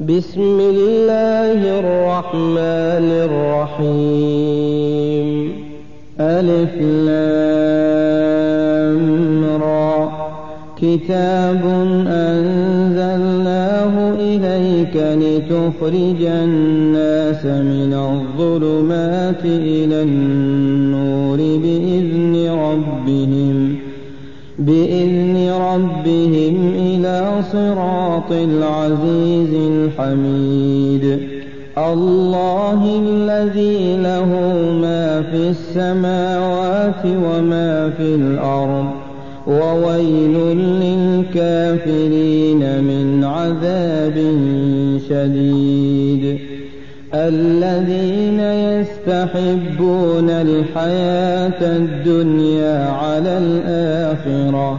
بسم الله الرحمن الرحيم ألف لام را كتاب أنزلناه إليك لتخرج الناس من الظلمات إلى النور بإذن ربهم بإذن ربهم صراط العزيز الحميد. الله الذي له ما في السماوات وما في الأرض. وويل للكافرين من عذاب شديد. الذين يستحبون الحياة الدنيا على الآخرة.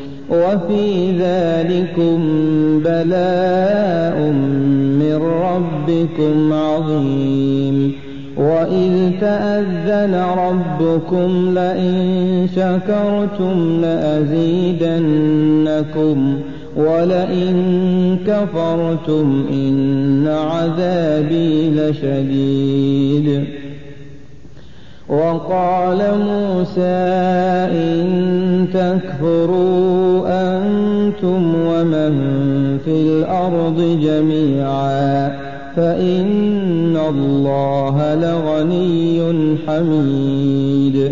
وفي ذلكم بلاء من ربكم عظيم. وإذ تأذن ربكم لئن شكرتم لأزيدنكم ولئن كفرتم إن عذابي لشديد. وقال موسى إن تكفروا أنتم ومن في الأرض جميعا فإن الله لغني حميد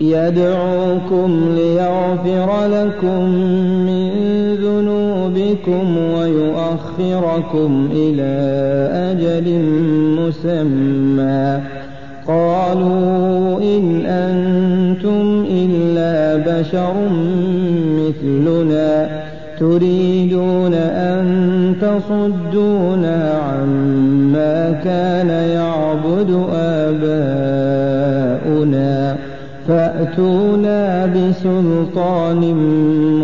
يدعوكم ليغفر لكم من ذنوبكم ويؤخركم إلى أجل مسمى. قالوا إن أنتم إلا بشر مثلنا. تريدون أن تصدونا عما كان يعبد آباؤنا. فأتونا بسلطان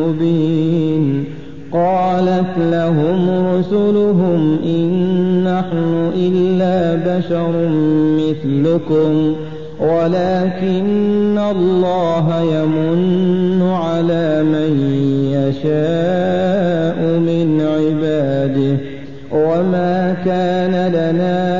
مبين. قالت لهم رسلهم إن نحن إلا بشر مثلكم ولكن الله يمن على من يشاء من عباده. وما كان لنا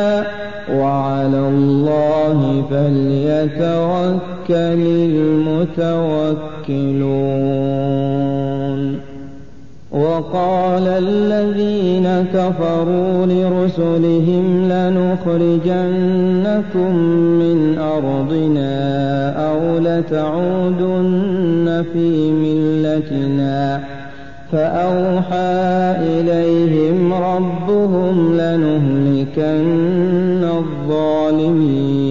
فليتوكل المتوكلون وقال الذين كفروا لرسلهم لنخرجنكم من أرضنا أو لتعودن في ملتنا فأوحى إليهم ربهم لنهلكن الظالمين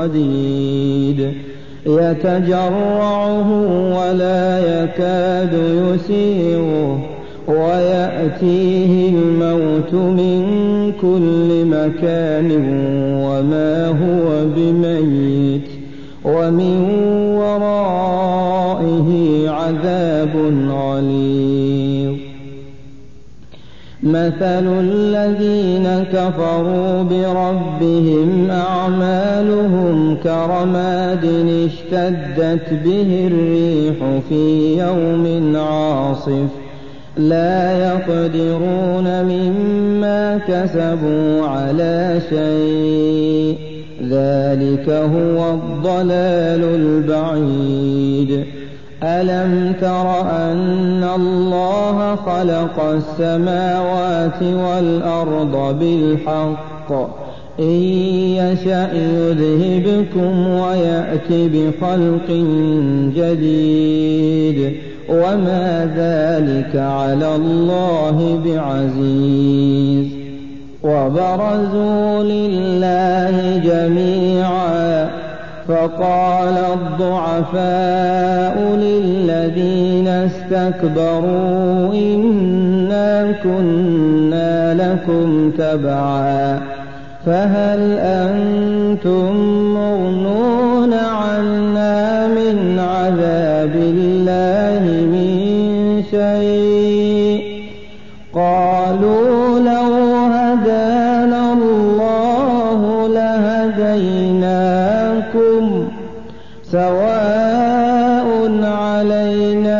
صديد يتجرعه ولا يكاد يسيغه ويأتيه الموت من كل مكان وما هو بميت ومن ورائه عذاب مثل الذين كفروا بربهم أعمالهم كرماد اشتدت به الريح في يوم عاصف. لا يقدرون مما كسبوا على شيء. ذلك هو الضلال البعيد. ألم تر أن الله خلق السماوات والأرض بالحق؟ إن يشأ يذهبكم ويأت بخلق جديد. وما ذلك على الله بعزيز. وبرزوا لله جميعا. فقال الضعفاء للذين استكبروا إنا كنا لكم تبعا فهل أنتم مغنون عنا من عذاب الله من شيء؟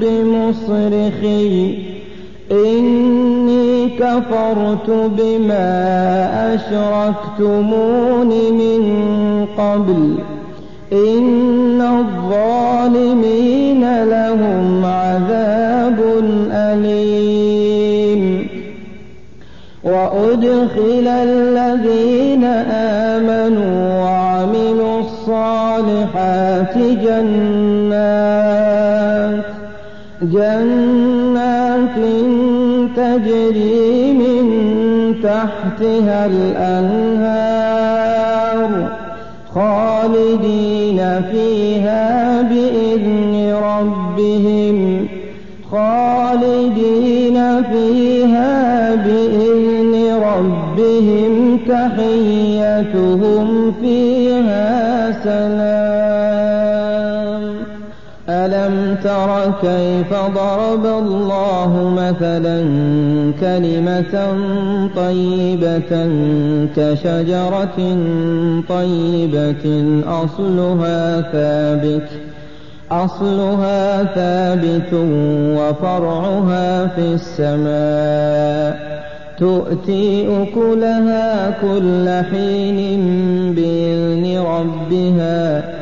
بمصرخي إني كفرت بما أشركتمون من قبل. إن الظالمين لهم عذاب أليم. وأدخل الذين آمنوا وعملوا الصالحات جنات. جنات تجري من تحتها الأنهار خالدين فيها بإذن ربهم خالدين فيها بإذن ربهم تحيتهم فيها تر كيف ضرب الله مثلا كلمة طيبة كشجرة طيبة أصلها ثابت أصلها ثابت وفرعها في السماء. تؤتي أكلها كل حين بإذن ربها.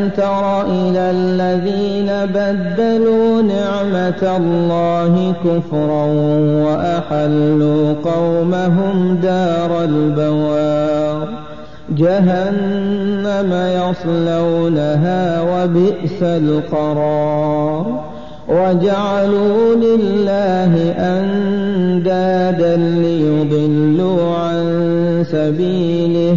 ألم تر إلى الذين بدلوا نعمة الله كفرا وأحلوا قومهم دار البوار. جهنم يصلونها وبئس القرار. وجعلوا لله أندادا ليضلوا عن سبيله.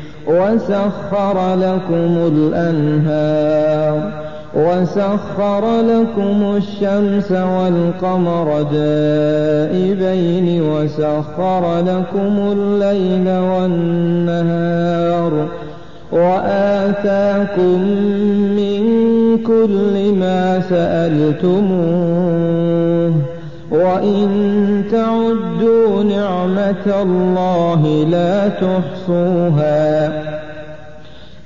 وسخر لكم الأنهار وسخر لكم الشمس والقمر دائبين وسخر لكم الليل والنهار وآتاكم من كل ما سألتموه وإن تعدوا نعمة الله لا تحصوها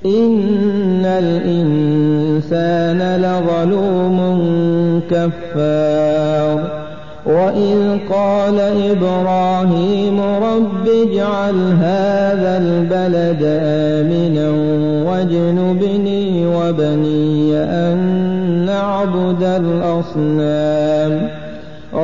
إن الإنسان لظلوم كفار وإذ قال إبراهيم رب اجعل هذا البلد آمنا واجنبني وبني أن نعبد الأصنام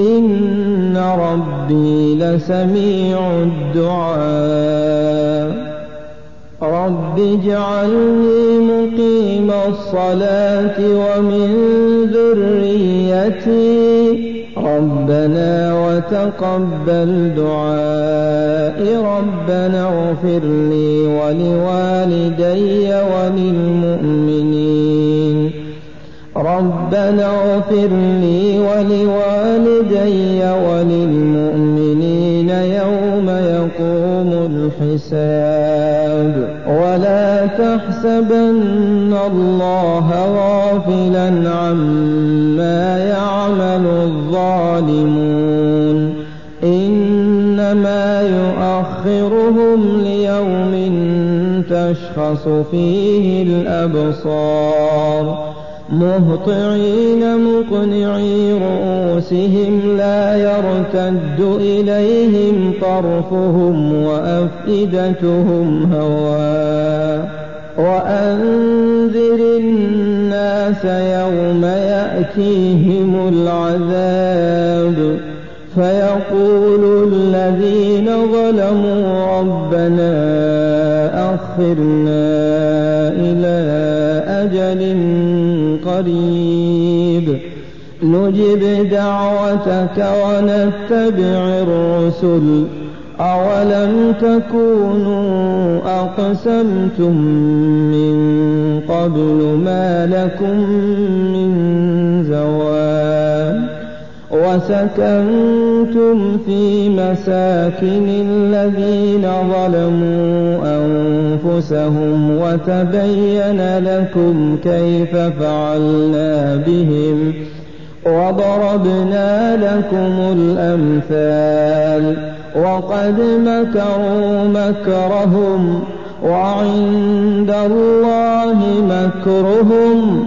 إن ربي لسميع الدعاء رب اجعلني مقيم الصلاة ومن ذريتي ربنا وتقبل دعائي ربنا اغفر لي ولوالدي وللمؤمنين ربنا اغفر لي ولوالدي وللمؤمنين يوم يقوم الحساب. ولا تحسبن الله غافلا عما يعمل الظالمون. إنما يؤخرهم ليوم تشخص فيه الأبصار. مهطعين مقنعي رؤوسهم لا يرتد إليهم طرفهم وأفئدتهم هواء وأنذر الناس يوم يأتيهم العذاب. فيقول الذين ظلموا ربنا أخرنا إلى أجل قريب. نجب دعوتك ونتبع الرسل. أولم تكونوا أقسمتم من قبل ما لكم من زوال؟ وسكنتم في مساكن الذين ظلموا أنفسهم وتبين لكم كيف فعلنا بهم وضربنا لكم الأمثال وقد مكروا مكرهم وعند الله مكرهم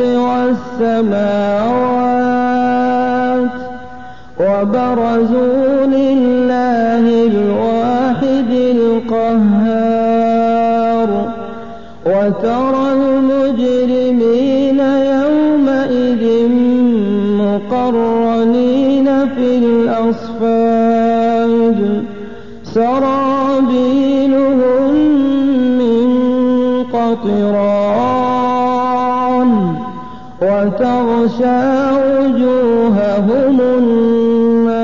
والسماوات وبرزوا لله الواحد القهار وترى المجرمين يومئذ مقرنين في الأصفاد وتغشى وجوههم النار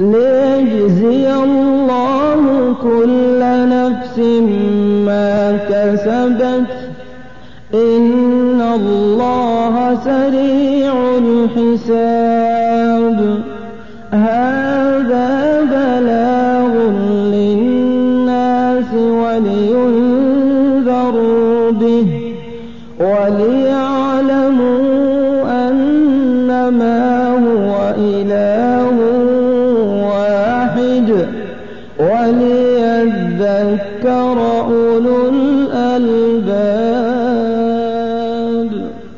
ليجزي الله كل نفس ما كسبت. إن الله سريع الحساب.